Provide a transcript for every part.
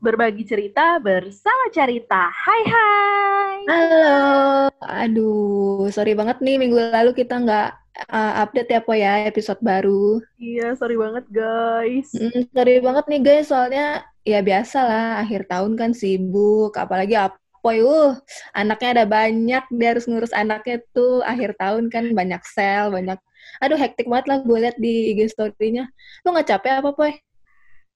berbagi cerita bersama Carita. Hai hai. Halo. Aduh, sorry banget nih minggu lalu kita nggak uh, update ya po ya episode baru. Iya, sorry banget guys. Mm, sorry banget nih guys, soalnya ya biasa lah akhir tahun kan sibuk, apalagi Apoy, uh, anaknya ada banyak, dia harus ngurus anaknya tuh akhir tahun kan banyak sel, banyak, aduh hektik banget lah gue liat di IG story-nya. Lu nggak capek apa, Poy?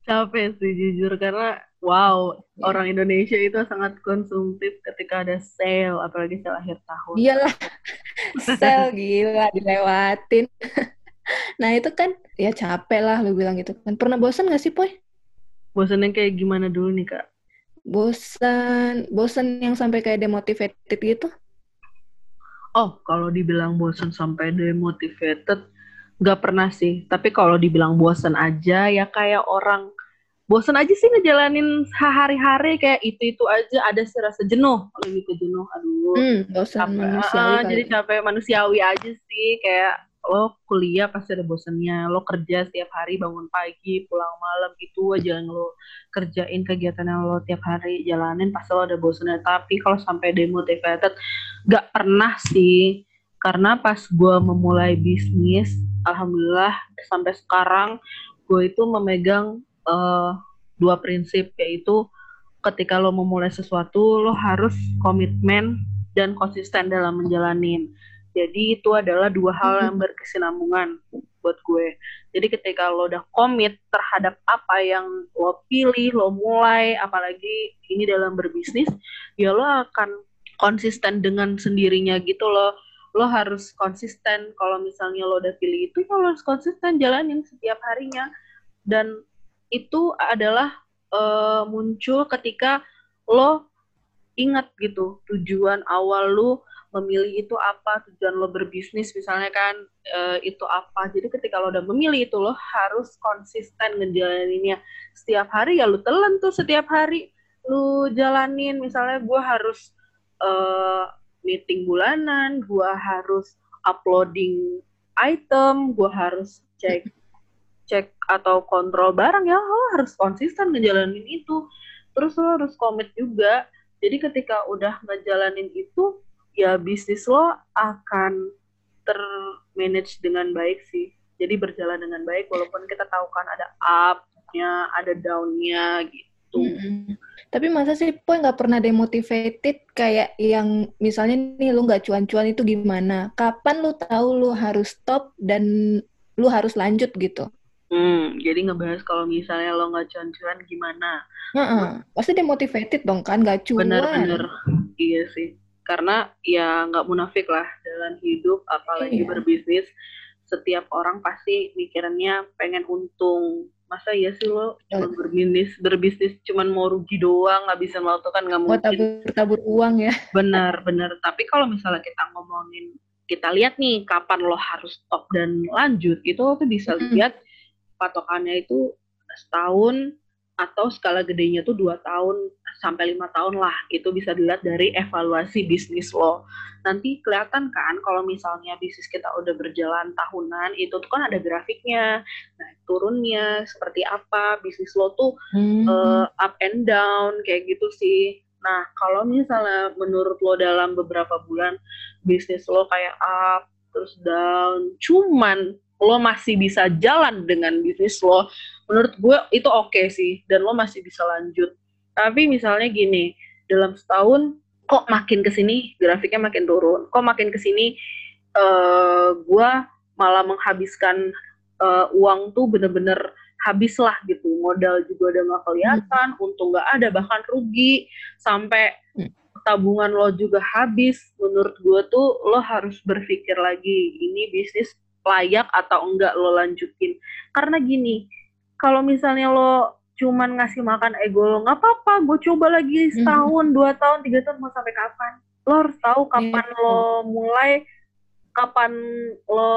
Capek sih jujur, karena wow, yeah. orang Indonesia itu sangat konsumtif ketika ada sale, apalagi sale akhir tahun. Iyalah, sale gila, dilewatin. nah itu kan, ya capek lah lu bilang gitu kan. Pernah bosan gak sih, Poy? Bosan yang kayak gimana dulu nih, Kak? bosan bosan yang sampai kayak demotivated gitu oh kalau dibilang bosan sampai demotivated nggak pernah sih tapi kalau dibilang bosan aja ya kayak orang bosan aja sih ngejalanin hari-hari kayak itu itu aja ada sih rasa jenuh kalau gitu jenuh aduh. Hmm, bosan capek. manusiawi uh, jadi capek manusiawi aja sih kayak lo kuliah pasti ada bosannya lo kerja setiap hari bangun pagi pulang malam itu aja yang lo kerjain kegiatan yang lo tiap hari jalanin pasti lo ada bosannya tapi kalau sampai demotivated gak pernah sih. Karena pas gue memulai bisnis alhamdulillah sampai sekarang gue itu memegang uh, dua prinsip yaitu ketika lo memulai sesuatu lo harus komitmen dan konsisten dalam menjalanin jadi itu adalah dua hal yang berkesinambungan buat gue. Jadi ketika lo udah komit terhadap apa yang lo pilih, lo mulai, apalagi ini dalam berbisnis, ya lo akan konsisten dengan sendirinya gitu loh. Lo harus konsisten kalau misalnya lo udah pilih itu, ya lo harus konsisten jalanin setiap harinya. Dan itu adalah uh, muncul ketika lo ingat gitu tujuan awal lo memilih itu apa tujuan lo berbisnis misalnya kan uh, itu apa. Jadi ketika lo udah memilih itu lo harus konsisten ngejalaninnya. Setiap hari ya lo telan tuh setiap hari. Lo jalanin misalnya gue harus uh, meeting bulanan gue harus uploading item gue harus cek cek atau kontrol barang ya lo harus konsisten ngejalanin itu terus lo harus komit juga jadi ketika udah ngejalanin itu ya bisnis lo akan termanage dengan baik sih. Jadi berjalan dengan baik walaupun kita tahu kan ada up-nya, ada down-nya gitu. Mm-hmm. Tapi masa sih Poy nggak pernah demotivated kayak yang misalnya nih lu nggak cuan-cuan itu gimana? Kapan lu tahu lu harus stop dan lu harus lanjut gitu? Hmm, jadi ngebahas kalau misalnya lo nggak cuan-cuan gimana? Uh-uh. Pasti demotivated dong kan, nggak cuan. Bener-bener, iya sih karena ya nggak munafik lah dalam hidup apalagi iya. berbisnis setiap orang pasti mikirnya pengen untung masa ya sih lo oh. berbisnis berbisnis cuman mau rugi doang nggak bisa melakukan nggak mungkin tabur tabur uang ya benar benar tapi kalau misalnya kita ngomongin kita lihat nih kapan lo harus stop dan lanjut itu lo tuh bisa hmm. lihat patokannya itu setahun atau skala gedenya tuh dua tahun sampai lima tahun lah. Itu bisa dilihat dari evaluasi bisnis lo. Nanti kelihatan kan kalau misalnya bisnis kita udah berjalan tahunan itu tuh kan ada grafiknya nah turunnya seperti apa bisnis lo tuh hmm. uh, up and down kayak gitu sih. Nah kalau misalnya menurut lo dalam beberapa bulan bisnis lo kayak up terus down. Cuman lo masih bisa jalan dengan bisnis lo. Menurut gue itu oke okay sih. Dan lo masih bisa lanjut. Tapi misalnya gini dalam setahun kok makin ke sini grafiknya makin turun. Kok makin ke sini uh, gue malah menghabiskan uh, uang tuh bener-bener habis lah gitu. Modal juga udah nggak kelihatan hmm. untung nggak ada bahkan rugi. Sampai hmm. Tabungan lo juga habis menurut gue tuh lo harus berpikir lagi ini bisnis layak atau enggak lo lanjutin karena gini kalau misalnya lo cuman ngasih makan ego lo nggak apa-apa gue coba lagi mhm. setahun mm. dua tahun tiga tahun mau sampai kapan lo harus tahu kapan mm. lo mulai kapan lo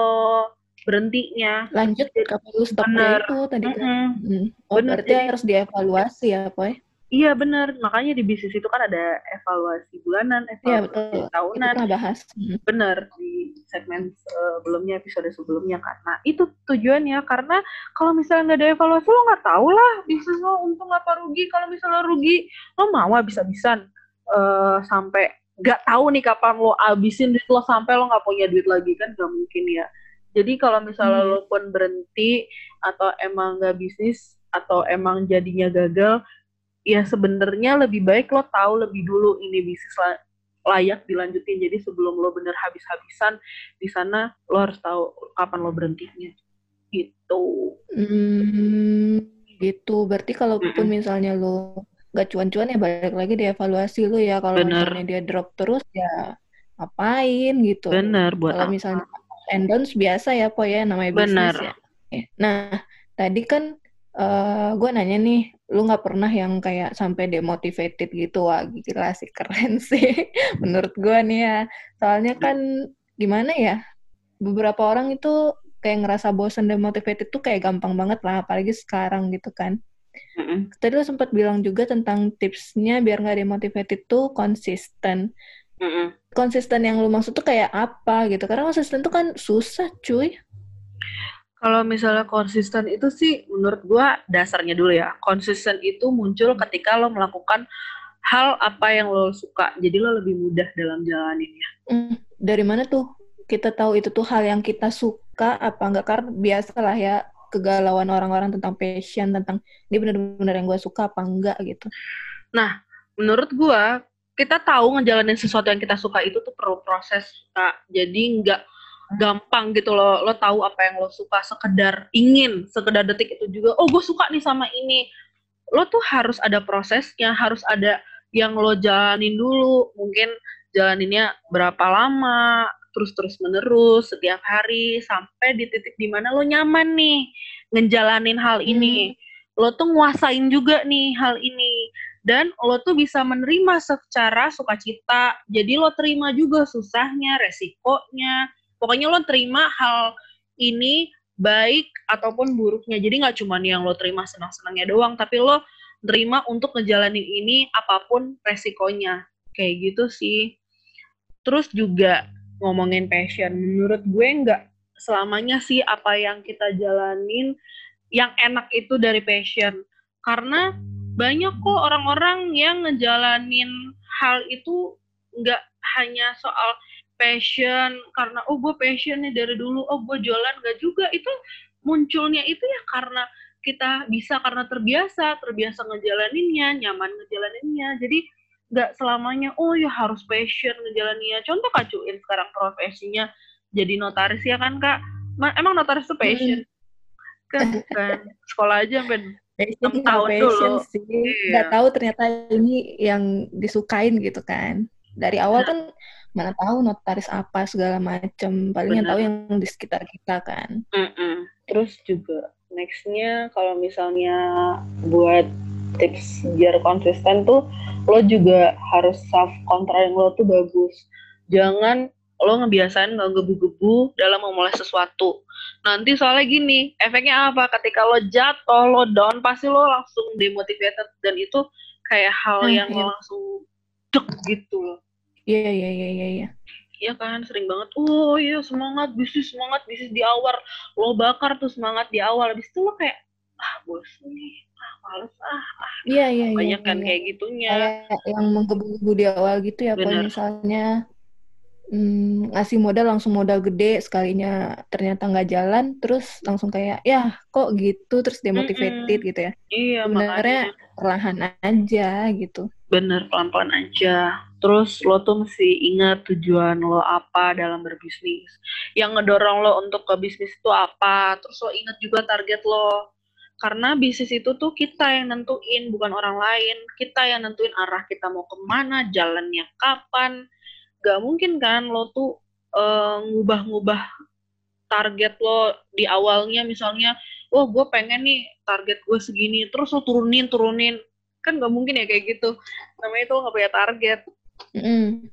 berhentinya lanjut kapan lo stop itu tadi mm -hmm. kan mm. oh Bener, berarti harus dievaluasi ya Poy Iya benar, makanya di bisnis itu kan ada evaluasi bulanan, Iya evaluasi betul. Kita tahunan. pernah bahas. Hmm. Bener di segmen sebelumnya episode sebelumnya karena itu tujuannya karena kalau misalnya nggak ada evaluasi lo nggak tahu lah bisnis lo untung apa rugi kalau misalnya rugi lo mau habis-habisan uh, sampai nggak tahu nih kapan lo abisin duit lo sampai lo nggak punya duit lagi kan nggak mungkin ya jadi kalau misalnya hmm. lo pun berhenti atau emang nggak bisnis atau emang jadinya gagal ya sebenarnya lebih baik lo tahu lebih dulu ini bisnis layak dilanjutin. Jadi sebelum lo bener habis-habisan di sana lo harus tahu kapan lo berhentinya. Gitu. Hmm, gitu. Berarti kalaupun mm -mm. misalnya lo gak cuan-cuan ya balik lagi dievaluasi lo ya. Kalau misalnya dia drop terus ya ngapain gitu. Bener buat kalau misalnya and downs biasa ya po ya namanya bisnis ya. Nah tadi kan uh, gue nanya nih lu nggak pernah yang kayak sampai demotivated gitu wah gila sih keren sih menurut gue nih ya. Soalnya kan gimana ya beberapa orang itu kayak ngerasa bosan demotivated tuh kayak gampang banget lah apalagi sekarang gitu kan. Mm-hmm. tadi lu sempat bilang juga tentang tipsnya biar nggak demotivated tuh konsisten. Mm-hmm. konsisten yang lu maksud tuh kayak apa gitu? Karena konsisten tuh kan susah cuy kalau misalnya konsisten itu sih menurut gua dasarnya dulu ya. Konsisten itu muncul ketika lo melakukan hal apa yang lo suka. Jadi lo lebih mudah dalam jalaninnya. Hmm, dari mana tuh kita tahu itu tuh hal yang kita suka apa enggak? Karena biasalah ya kegalauan orang-orang tentang passion, tentang ini benar-benar yang gue suka apa enggak gitu. Nah, menurut gua kita tahu ngejalanin sesuatu yang kita suka itu tuh perlu proses, Kak. Jadi enggak gampang gitu loh. Lo tahu apa yang lo suka sekedar ingin sekedar detik itu juga oh gue suka nih sama ini. Lo tuh harus ada prosesnya harus ada yang lo jalanin dulu. Mungkin jalaninnya berapa lama terus terus menerus setiap hari sampai di titik di mana lo nyaman nih ngejalanin hal ini. Hmm. lo tuh nguasain juga nih hal ini. Dan lo tuh bisa menerima secara sukacita. Jadi lo terima juga susahnya resikonya pokoknya lo terima hal ini baik ataupun buruknya. Jadi nggak cuma yang lo terima senang-senangnya doang tapi lo terima untuk ngejalanin ini apa pun resikonya. Kayak gitu sih. Terus juga ngomongin passion menurut gue nggak selamanya sih apa yang kita jalanin yang enak itu dari passion. Karena banyak kok orang-orang yang ngejalanin hal itu nggak hanya soal passion karena oh gue passion nih dari dulu oh gue jualan gak juga itu munculnya itu ya karena kita bisa karena terbiasa terbiasa ngejalaninnya nyaman ngejalaninnya jadi nggak selamanya oh ya harus passion ngejalaninnya contoh kak Cuin sekarang profesinya jadi notaris ya kan kak emang notaris itu passion hmm. kan bukan sekolah aja ben enam tahun dulu sih. Iya. Gak tahu ternyata ini yang disukain gitu kan dari awal nah. kan mana tahu notaris apa segala macam paling yang tahu yang di sekitar kita kan. Mm -mm. terus juga nextnya kalau misalnya buat tips biar konsisten tuh lo juga harus self control lo tuh bagus. Jangan lo ngebiasain nggak gebu-gebu dalam memulai sesuatu. Nanti soalnya gini efeknya apa? Ketika lo jatuh lo down pasti lo langsung demotivated. Dan itu kayak hal hmm, yang iya. langsung dek gitu loh Iya, iya, iya, iya, iya. Iya kan, sering banget. Oh iya, semangat bisnis, semangat bisnis di awal. Lo bakar tuh semangat di awal. Habis itu lo kayak, ah bosan nih, ah males, ah, ah. Iya, iya, iya. Banyak iya, kan iya. kayak gitunya. Kayak yang menggebu-gebu di awal gitu ya, kalau misalnya hmm, ngasih modal langsung modal gede sekalinya ternyata nggak jalan terus langsung kayak ya kok gitu terus demotivated mm -hmm. gitu ya iya sebenarnya perlahan aja gitu bener pelan-pelan aja terus lo tuh mesti ingat tujuan lo apa dalam berbisnis? Yang ngedorong lo untuk ke bisnis itu apa? Terus lo ingat juga target lo? Karena bisnis itu tuh kita yang nentuin bukan orang lain. Kita yang nentuin arah kita mau ke mana jalannya kapan. Gak mungkin kan lo tuh uh, ngubah-ngubah target lo di awalnya. Misalnya wah gue pengen nih target gue segini. Terus lo turunin turunin. Kan nggak mungkin ya kayak gitu. Namanya itu nggak punya target mm.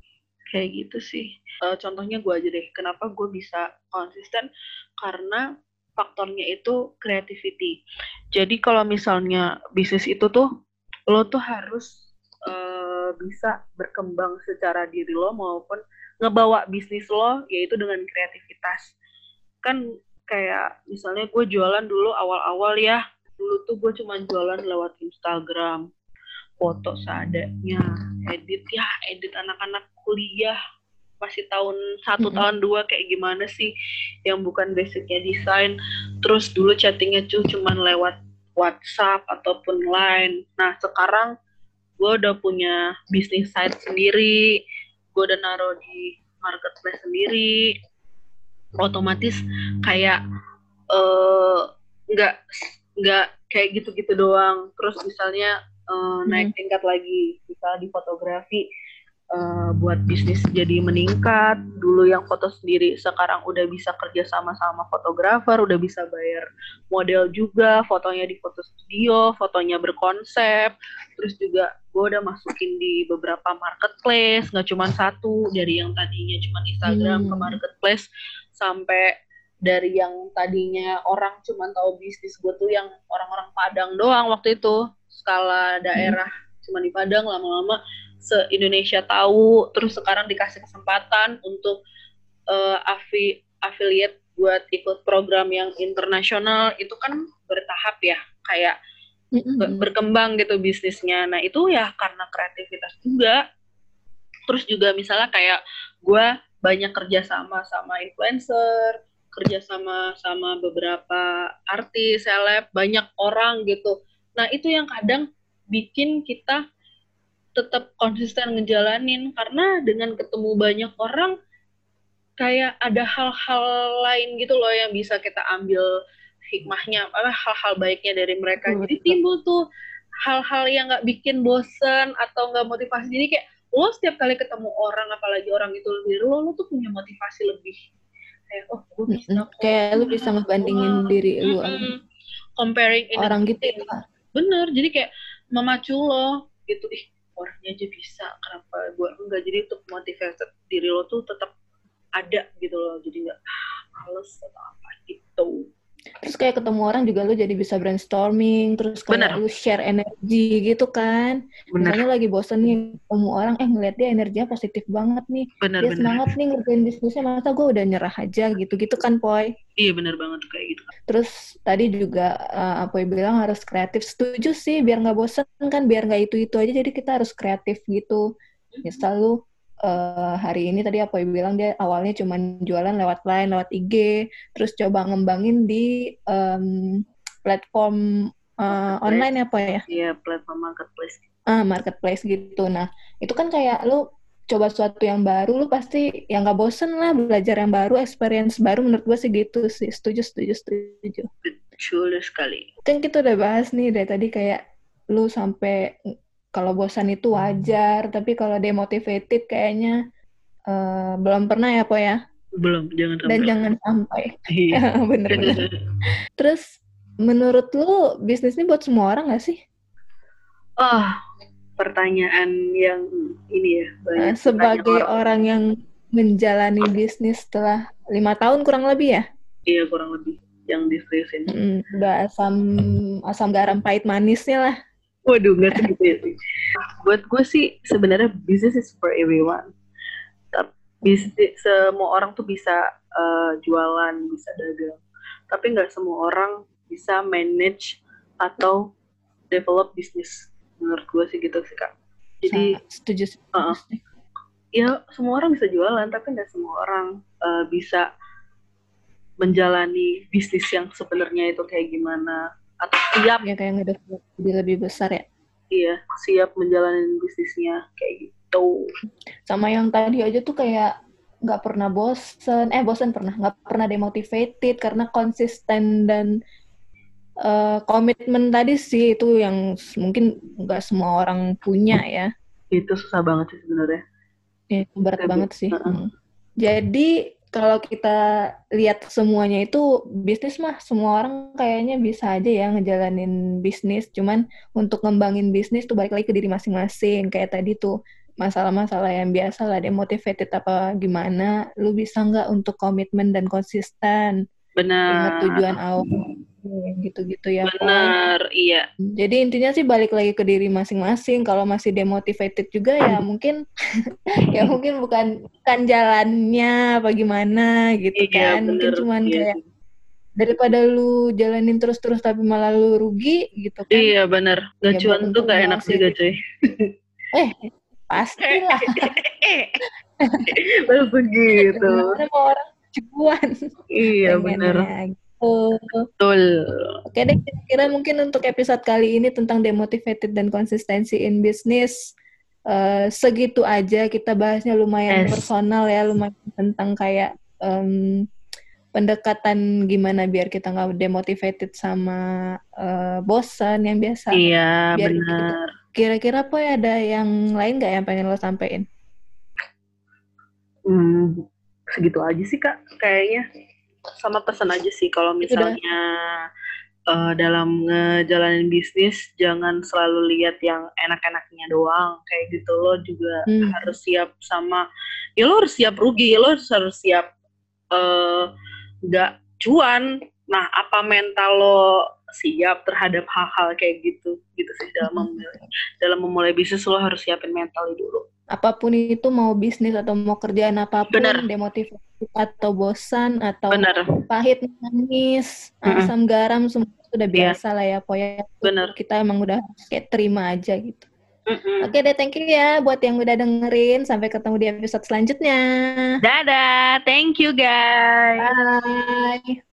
kayak gitu sih. Uh, contohnya gue aja deh kenapa gue bisa konsisten? Karena faktornya itu creativity. Jadi kalau misalnya bisnis itu tuh lo tuh harus uh, bisa berkembang secara diri lo maupun ngebawa bisnis lo yaitu dengan kreativitas. Kan kayak misalnya gue jualan dulu awal-awal ya dulu tuh gue cuma jualan lewat Instagram foto seadanya edit. Ya edit anak-anak kuliah. Masih tahun satu mm-hmm. tahun dua kayak gimana sih? Yang bukan basicnya desain. Terus dulu chattingnya tuh cuman lewat WhatsApp ataupun Line. Nah sekarang gue udah punya bisnis site sendiri. Gue udah naruh di marketplace sendiri. Otomatis kayak eh, nggak uh, nggak kayak gitu-gitu doang. Terus misalnya uh, naik hmm. tingkat lagi. Misalnya di fotografi uh, buat bisnis jadi meningkat. Dulu yang foto sendiri sekarang udah bisa kerja sama sama fotografer udah bisa bayar model juga. Fotonya di foto studio fotonya berkonsep. Terus juga gue udah masukin di beberapa marketplace nggak cuma satu. Dari yang tadinya cuma Instagram hmm. ke marketplace sampai dari yang tadinya orang cuma tahu bisnis gue tuh yang orang-orang Padang doang waktu itu skala daerah hmm. cuma di Padang lama-lama se Indonesia tahu terus sekarang dikasih kesempatan untuk uh, afi affiliate buat ikut program yang internasional itu kan bertahap ya kayak mm-hmm. berkembang gitu bisnisnya nah itu ya karena kreativitas juga terus juga misalnya kayak gue banyak kerja sama sama influencer kerja sama sama beberapa artis, seleb, banyak orang gitu. Nah, itu yang kadang bikin kita tetap konsisten ngejalanin. Karena dengan ketemu banyak orang kayak ada hal-hal lain gitu loh yang bisa kita ambil hikmahnya apa hal-hal baiknya dari mereka. Jadi timbul tuh hal-hal yang nggak bikin bosen atau nggak motivasi. Jadi kayak lo setiap kali ketemu orang apalagi orang itu lebih lo lo tuh punya motivasi lebih. Kayak oh gue bisa mm -hmm. kayak lu bisa ngebandingin diri lu mm -hmm. comparing orang gitu ya bener jadi kayak memacu lo gitu ih orangnya aja bisa kenapa gue enggak? Jadi untuk motivasi diri lo tuh tetap ada gitu loh jadi nggak ah, males atau apa gitu terus kayak ketemu orang juga lu jadi bisa brainstorming terus kayak Bener. lu share energi gitu kan. Bener. misalnya lagi bosen nih ketemu orang eh ngeliat dia energinya positif banget nih. Bener, dia bener. semangat nih ngerjain bisnisnya masa gue udah nyerah aja gitu gitu kan Poy? Iya bener banget kayak gitu. Terus tadi juga uh, Poy bilang harus kreatif. Setuju sih biar nggak bosen kan biar nggak itu itu aja. Jadi kita harus kreatif gitu. Misal lu uh, hari ini tadi apa yang bilang dia awalnya cuma jualan lewat line, lewat IG, terus coba ngembangin di um, platform uh, online apa ya? Iya, platform marketplace. Ah, marketplace gitu. Nah, itu kan kayak lu coba sesuatu yang baru, lu pasti yang nggak bosen lah belajar yang baru, experience baru. Menurut gue sih gitu sih. Setuju, setuju, setuju. Betul sekali. Kan kita udah bahas nih dari tadi kayak lu sampai kalau bosan itu wajar, tapi kalau demotivated kayaknya uh, belum pernah ya, Po ya? Belum, jangan sampai. Dan jangan sampai. Iya. Bener-bener. Terus, menurut lu bisnis ini buat semua orang gak sih? Oh, pertanyaan yang ini ya. Banyak nah, sebagai orang. orang yang menjalani bisnis setelah lima tahun kurang lebih ya? Iya, kurang lebih. Yang diseriusin. Hmm, udah asam, asam garam pahit manisnya lah. Waduh, nggak segitu ya sih. Buat gue sih sebenarnya business is for everyone. Bisnis semua orang tuh bisa uh, jualan, bisa dagang. Tapi nggak semua orang bisa manage atau develop bisnis. Menurut gue sih gitu sih kak. Jadi setuju. Uh, ya semua orang bisa jualan, tapi nggak semua orang uh, bisa menjalani bisnis yang sebenarnya itu kayak gimana atau siap ya kayak ngedep lebih lebih besar ya? Iya siap menjalani bisnisnya kayak gitu. Sama yang tadi aja tuh kayak nggak pernah bosen. Eh bosen pernah. Nggak pernah demotivated karena konsisten dan uh, komitmen tadi sih. Itu yang mungkin nggak semua orang punya ya. Itu susah banget sih sebenarnya. Ya, berat banget sih. uh -uh. jadi kalau kita lihat semuanya itu bisnis mah semua orang kayaknya bisa aja ya ngejalanin bisnis. Cuman untuk ngembangin bisnis tuh balik lagi ke diri masing-masing. Kayak tadi tuh masalah-masalah yang biasa lah demotivated apa gimana lu bisa nggak untuk komitmen dan konsisten? Benar. ingat tujuan awal gitu-gitu ya. Benar, iya. Jadi intinya sih balik lagi ke diri masing-masing. Kalau masih demotivated juga ya mungkin ya mungkin bukan bukan jalannya apa gimana gitu iya, kan. Bener, mungkin cuman iya. kayak daripada lu jalanin terus-terus tapi malah lu rugi gitu kan. Iya benar. Gak Ya, tuh gak enak sih. cuy. Eh, pastilah. Baru begitu. Mau orang cuan Iya benar. Gitu. Betul. Oke deh, kira-kira mungkin untuk episode kali ini tentang demotivated dan konsistensi in business eh, segitu aja kita bahasnya lumayan Yes. personal ya, lumayan tentang kayak em, pendekatan gimana biar kita nggak demotivated sama eh, bosan yang biasa. Iya Biar benar. Kira-kira apa ya ada yang lain nggak yang pengen lo sampein? Hmm, segitu aja sih kak kayaknya. Sama pesan aja sih kalau misalnya eh, dalam ngejalanin bisnis jangan selalu lihat yang enak-enaknya doang. Kayak gitu lo juga Hmm. harus siap sama ya lo harus siap rugi lo harus, harus siap eh, nggak cuan. Nah apa mental lo siap terhadap hal-hal kayak gitu? Gitu sih dalam memulai dalam memulai bisnis lo harus siapin mental dulu. Apa pun itu mau bisnis atau mau kerjaan apa pun, Bener. demotivasi atau bosan atau bener pahit manis Mm-mm. asam garam semua sudah Iya. biasa lah ya pokoknya bener kita emang udah kayak terima aja gitu. Mm-mm. oke deh thank you ya buat yang udah dengerin. Sampai ketemu di episode selanjutnya. Dadah thank you guys. Bye